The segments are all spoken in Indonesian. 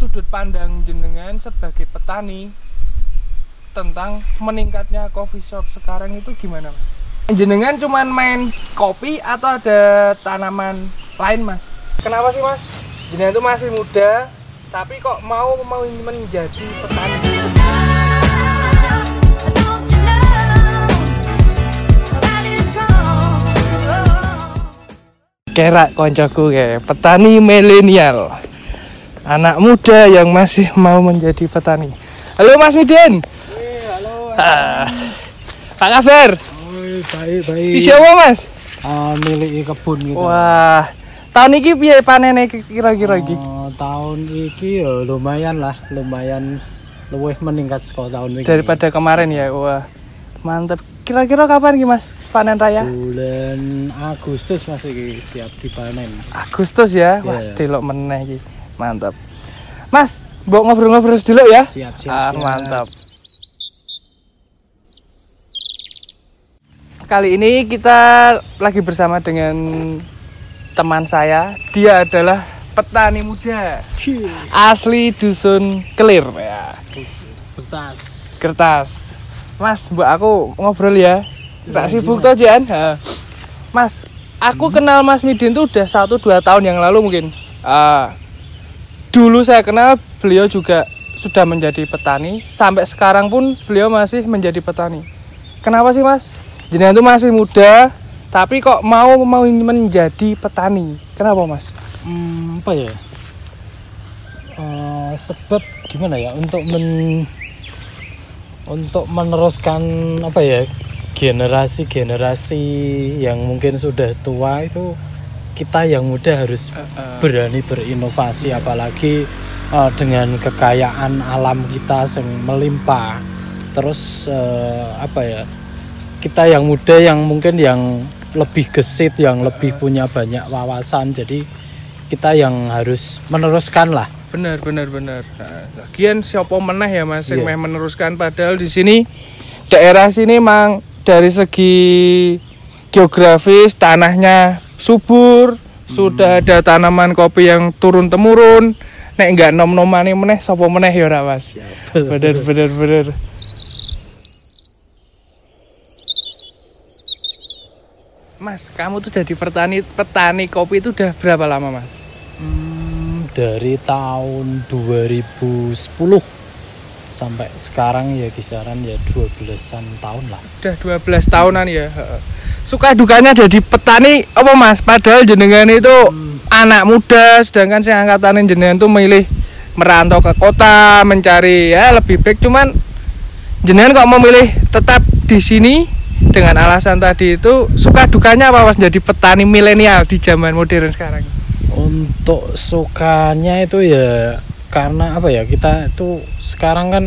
sudut pandang jenengan sebagai petani tentang meningkatnya coffee shop sekarang itu gimana mas? Jenengan cuman main kopi atau ada tanaman lain mas? Kenapa sih mas? Jenengan itu masih muda tapi kok mau mau menjadi petani? Kerak koncoku kayak petani milenial anak muda yang masih mau menjadi petani halo Mas Midin halo. Ah, apa kabar Oi, baik, baik. di siapa Mas Ah, milik kebun gitu. wah tahun ini piye panennya kira-kira iki Oh, tahun iki ya lumayan lah, lumayan luwih meningkat sekolah tahun ini. daripada kemarin ya wah mantep kira-kira kapan ki Mas panen raya bulan Agustus masih iki siap dipanen. Agustus ya wah Iya. delok meneh iki mantap Mas mbok ngobrol-ngobrol dulu ya Siap, siap. Ah, siap. mantap. Kali ini kita lagi bersama dengan teman saya. Dia adalah petani muda asli dusun Kelir ya. Kertas. Kertas. Mas, mbak aku ngobrol ya. Tak Iya, sibuk Mas. tuh Jan. Mas, aku kenal Mas Midin tuh udah satu dua tahun yang lalu mungkin. Ah, dulu saya kenal beliau juga sudah menjadi petani. Sampai sekarang pun beliau masih menjadi petani. Kenapa sih Mas? Jenengan tuh masih muda, tapi kok mau mau menjadi petani? Kenapa Mas? Hmm, apa ya? Eh, sebab gimana ya untuk men untuk meneruskan apa ya generasi-generasi yang mungkin sudah tua itu kita yang muda harus berani berinovasi apalagi eh, dengan kekayaan alam kita yang melimpah. Terus eh, apa ya kita yang muda yang mungkin yang lebih gesit yang lebih punya banyak wawasan jadi kita yang harus meneruskan lah. Bener bener bener. Nah, Lagian siapa meneh ya Mas yang Iya. meneruskan? Padahal di sini daerah sini mang dari segi geografis tanahnya subur, sudah ada tanaman kopi yang turun temurun. Nek enggak nom-nomane meneh sapa meneh ya ora Mas. Bener bener bener. Mas, kamu tuh jadi petani petani kopi itu udah berapa lama, Mas? Hmm, dari tahun 2010 sampai sekarang ya kisaran ya 12-an tahun lah. udah 12 tahunan ya suka dukanya jadi petani apa mas? Padahal jenengan itu anak muda sedangkan saya angkatan jenengan tuh milih merantau ke kota mencari ya lebih baik. Cuman jenengan kok memilih tetap di sini dengan alasan tadi itu suka dukanya apa mas? Jadi petani milenial di zaman modern sekarang? Untuk sukanya itu ya karena apa ya kita itu sekarang kan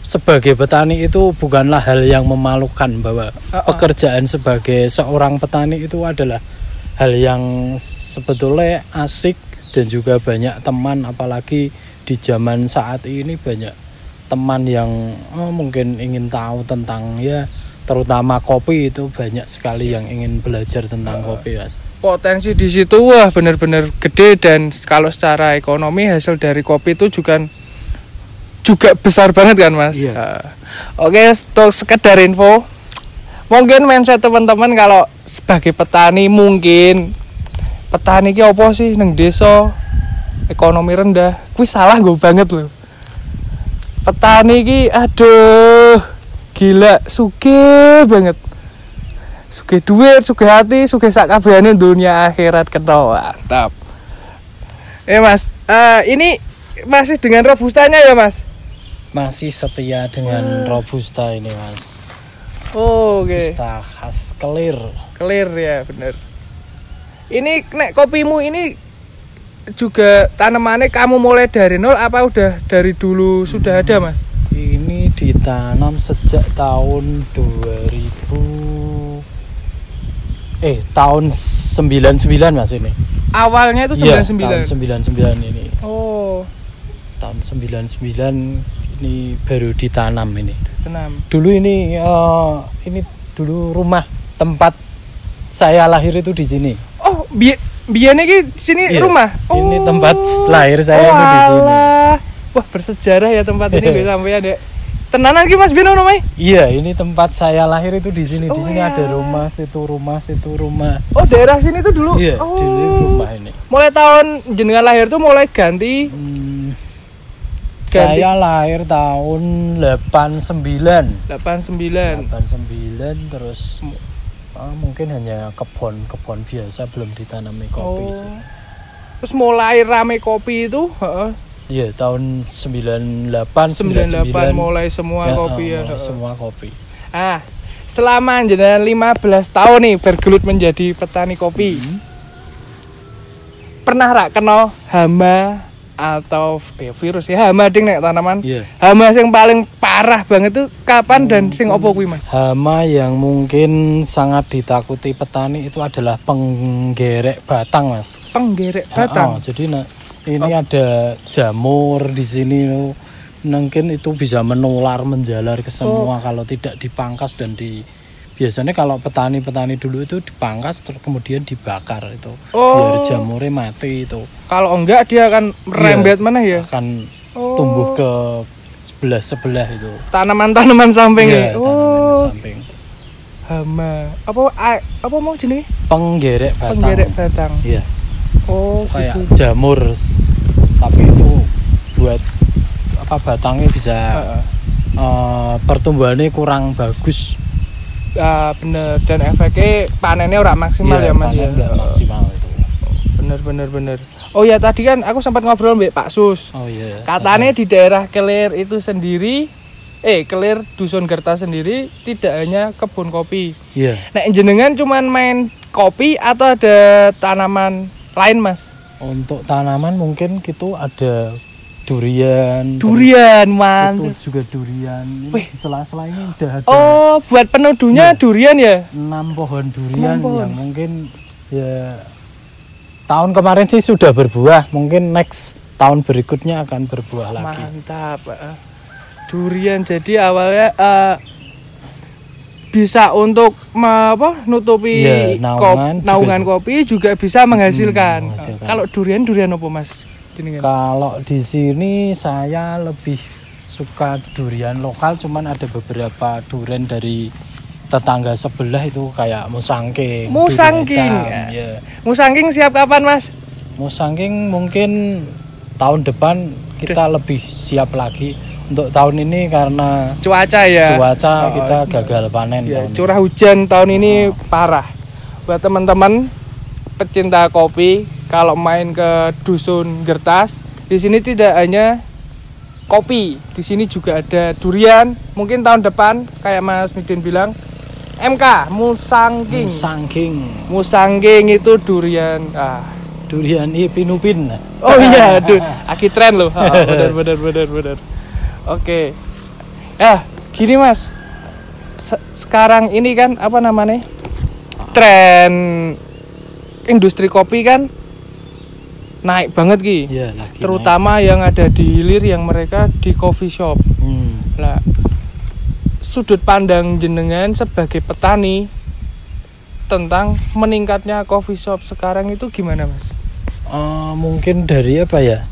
sebagai petani itu bukanlah hal yang memalukan bahwa Uh-uh. pekerjaan sebagai seorang petani itu adalah hal yang sebetulnya asik dan juga banyak teman apalagi di zaman saat ini banyak teman yang oh, mungkin ingin tahu tentang ya terutama kopi itu banyak sekali yang ingin belajar tentang kopi Mas. Potensi di situ wah benar-benar gede dan kalau secara ekonomi hasil dari kopi itu juga juga besar banget kan mas. Iya. Nah, Oke, untuk sekedar info, mungkin mindset teman-teman kalau sebagai petani mungkin petani ki apa sih neng desa ekonomi rendah, kuwi salah gue banget loh. Petani ki aduh gila suge banget suge duit, suge hati, suge sak kabehane dunia akhirat kena mantap. Eh Mas, eh, ini masih dengan robustanya ya Mas? masih setia dengan robusta ini Mas. Oh, Oke, Robusta khas kelir. clear ya bener. Ini nek kopimu ini juga tanamannya kamu mulai dari nol apa udah dari dulu sudah ada Mas? Ini ditanam sejak tahun 2000 eh tahun 99 Mas ini. Awalnya itu Iya, 99. tahun 99 ini. Oh, Tahun 99 ini baru ditanam ini. tenam. Dulu ini eh, ini dulu rumah tempat saya lahir itu di sini. Oh, bi biyen iki di sini Iya. rumah. Ini tempat lahir saya itu di sini. Wah, bersejarah ya tempat ini gue sampean ya. Tenanan ki Mas Bino namanya? Iya, ini tempat saya lahir itu di sini. Di Oh, sini iya. ada rumah, situ rumah, situ rumah. Oh, daerah sini tuh dulu. Iya, oh. di rumah ini. Mulai tahun jenengan lahir tuh mulai ganti Hmm, Ganti. saya lahir tahun 89. 89. 89 terus ah, mungkin hanya kebun kebun biasa belum ditanami kopi Oh. sih. Terus mulai rame kopi itu, heeh. Iya, tahun 98 98 99 mulai semua Ya, kopi ah, ya. mulai semua kopi. Ah, selama jenengan 15 tahun nih bergelut menjadi petani kopi. Hmm. Pernah rak kena hama atau ya virus ya hama ding nek tanaman. Iya. Hama yang paling parah banget itu kapan dan sing opo kuwi, Mas? Hama yang mungkin sangat ditakuti petani itu adalah penggerek batang, Mas. Penggerek batang. ah, jadi nah, ini ada jamur di sini. Mungkin itu bisa menular menjalar ke semua kalau tidak dipangkas dan di biasanya kalau petani-petani dulu itu dipangkas terus kemudian dibakar itu Oh. biar jamurnya mati itu Kalau enggak dia akan merembet mana ya? akan Oh. tumbuh ke sebelah sebelah itu Tanaman-tanaman samping Iya, ya. tanaman Oh, samping hama. Apa apa mau jenis? penggerek batang Penggerek batang. iya Oh, kayak gitu. jamur tapi itu buat apa batangnya bisa Heeh. eh, pertumbuhannya kurang bagus. Ah, bener. Dan efeknya panennya ora maksimal Iya, ya mas ya? maksimal itu. Bener bener bener. Oh ya tadi kan aku sempat ngobrol mbak Pak Sus. Oh iya. Katanya di daerah Kelir itu sendiri eh Kelir dusun Gerta sendiri tidak hanya kebun kopi. Iya. Nah jenengan cuman main kopi atau ada tanaman lain mas. Untuk tanaman mungkin gitu ada durian durian mantap itu juga durian. Wih. sela-sela ini udah ada. Oh buat penuduhnya durian ya? Enam pohon durian pohon. yang mungkin ya tahun kemarin sih sudah berbuah. Mungkin next tahun berikutnya akan berbuah lagi. Mantap. Durian jadi awalnya eh, bisa untuk apa nutupi Iya, naungan kop- naungan juga- kopi juga bisa menghasilkan. Hmm, menghasilkan. Kalau durian durian apa Mas? Jenengan? Kalau di sini saya lebih suka durian lokal, cuman ada beberapa durian dari tetangga sebelah itu kayak musangking. Musangking, hitam, ya. ya. Musangking siap kapan Mas? Musangking mungkin tahun depan kita lebih siap lagi. Untuk tahun ini karena Cuaca ya. cuaca Oh, kita gagal panen ya, tahun ini. curah hujan tahun ini parah. Buat teman-teman pecinta kopi, kalau main ke dusun Gertas, di sini tidak hanya kopi, di sini juga ada durian. Mungkin tahun depan kayak Mas Midin bilang, MK Musangking. Musangking. Musangking itu durian. Ah. Durian ipin-upin. Oh iya, aduh, aki tren loh. Ah, benar benar benar benar. Oke. Ya, gini Mas. Se- sekarang ini kan apa namanya? Tren industri kopi kan naik banget ki. Iya, lagi Terutama yang ada di hilir yang mereka di coffee shop. naik. Hmm. Lah sudut pandang jenengan sebagai petani tentang meningkatnya coffee shop sekarang itu gimana, Mas? Eh, mungkin dari apa ya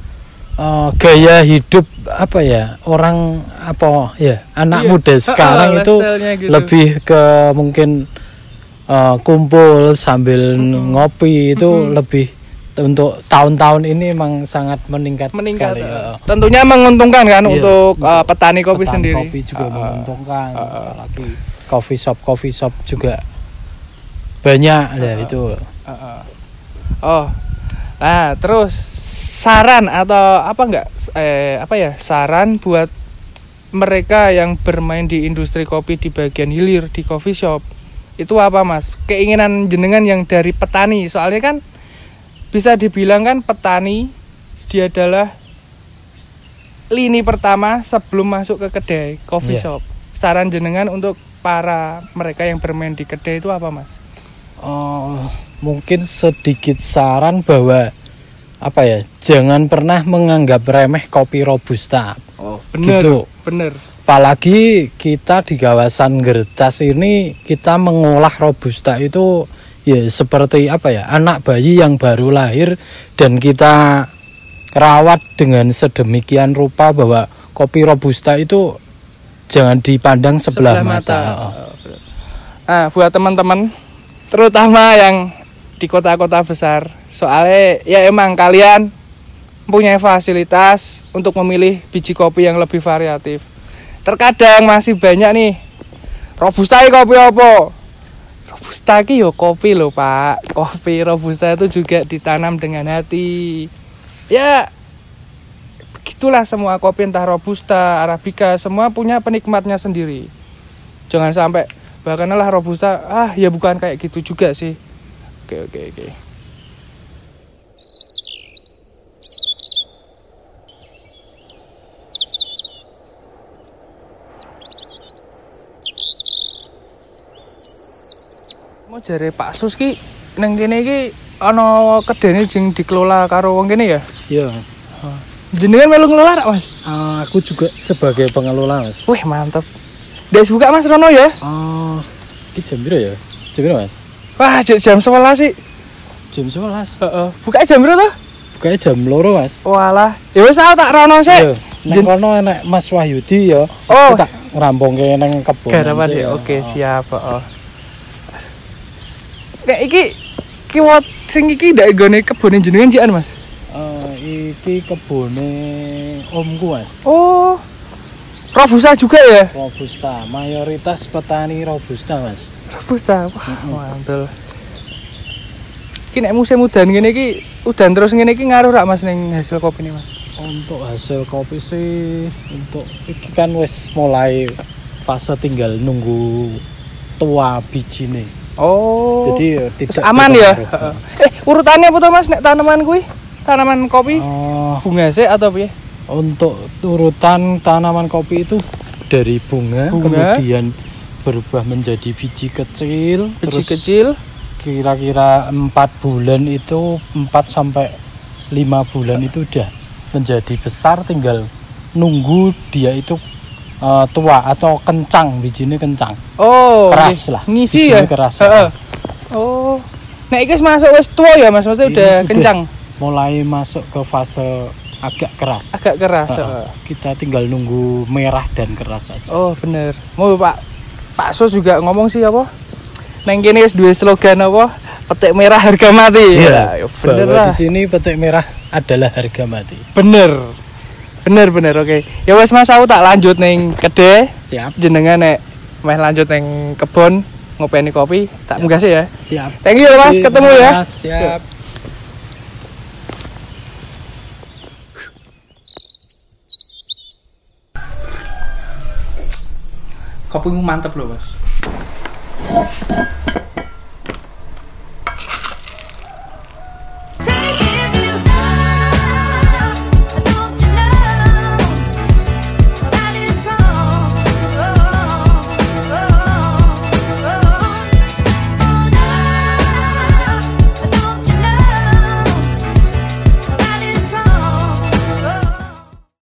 Eh, gaya hidup apa ya orang apa ya anak Iya. muda sekarang Ah, itu gitu. lebih ke mungkin eh, kumpul sambil ngopi itu lebih untuk tahun-tahun ini emang sangat meningkat, meningkat. sekali ya. Tentunya menguntungkan kan Iya, untuk, untuk eh, petani kopi Petani sendiri. kopi juga ah. menguntungkan apalagi coffee shop coffee shop juga banyak ya itu Ah, ah. Oh. Nah, terus saran atau apa enggak eh apa ya? Saran buat mereka yang bermain di industri kopi di bagian hilir di coffee shop. Itu apa, Mas? Keinginan jenengan yang dari petani. Soalnya kan bisa dibilang kan petani dia adalah lini pertama sebelum masuk ke kedai coffee Iya. shop. Saran jenengan untuk para mereka yang bermain di kedai itu apa, Mas? Oh, mungkin sedikit saran bahwa apa ya jangan pernah menganggap remeh kopi robusta Oh, bener, Gitu. bener. apalagi kita di kawasan Gertas ini kita mengolah robusta itu ya seperti apa ya anak bayi yang baru lahir dan kita rawat dengan sedemikian rupa bahwa kopi robusta itu jangan dipandang sebelah, mata. Oh. Ah, buat teman-teman, terutama yang di kota-kota besar, soalnya ya emang kalian punya fasilitas untuk memilih biji kopi yang lebih variatif. Terkadang masih banyak nih robusta kopi apa? Robusta ki yo kopi loh pak. Kopi robusta itu juga ditanam dengan hati. Ya begitulah semua kopi entah robusta, arabica semua punya penikmatnya sendiri. Jangan sampai bahkan lah robusta ah ya bukan kayak gitu juga sih. Oke oke oke. Mau jare Pak Sus ki neng kene iki ana kedene jing dikelola karo wong kene ya? Iya mas. Jenengan melu ngelola rak, Mas? Ah, aku juga sebagai pengelola mas. Wih, mantep. Des buka Mas Rono ya? Oh, ini jam berapa ya? Jam berapa mas? Wah, j- jam 11 sih. Jam 11 Heeh. Buka jam berapa tuh? Bukanya jam loro mas Walah. Ya wis tau tak rono sih. Iya, Jen- kono enek Mas Wahyudi ya Oh. Aku tak ngerampungke neng kebun Garapan ya. Oke, siap, heeh. Nek iki kiwat sing iki ndak gone kebune jenengan jian, Mas? Eh, Iki kebune omku mas Oh. Robusta juga ya? Robusta, mayoritas petani Robusta mas Robusta. Wah, mantul. Iki nek musim udan ngene iki, udan terus ngene iki ngaruh rak Mas ning hasil kopi ini, Mas? Untuk hasil kopi sih Untuk iki kan wis mulai fase tinggal nunggu tua biji nih Oh. Jadi ya tidak aman ya? Eh, urutannya apa tuh Mas nek tanaman kuwi? Tanaman kopi Oh, bunga sih atau piye? Untuk urutan tanaman kopi itu dari bunga, Bunga. kemudian berubah menjadi biji kecil Biji terus kecil. kira-kira empat bulan itu 4 sampai lima bulan itu udah menjadi besar tinggal nunggu dia itu eh, tua atau kencang bijinya kencang Oh, Keras lah. Ngisi Bijinya ya? keras. Heeh. Oh. Nek iki wis masuk wis tua ya Mas, maksudnya udah kencang, mulai masuk ke fase agak keras agak keras. Heeh. kita tinggal nunggu merah dan keras saja Oh, bener. Mau Pak Pak Sus juga ngomong sih apa? Neng wis duwe slogan apa? Petik merah harga mati. Ya, ya bener lah. di sini petik merah adalah harga mati Bener. Bener bener oke. Ya wes Mas aku tak lanjut neng kede siap jenengan nek meh lanjut neng kebon ngopeni kopi tak munggah sih ya. siap Thank you Mas, ketemu ya. Siap Kopimu mantep loh Mas.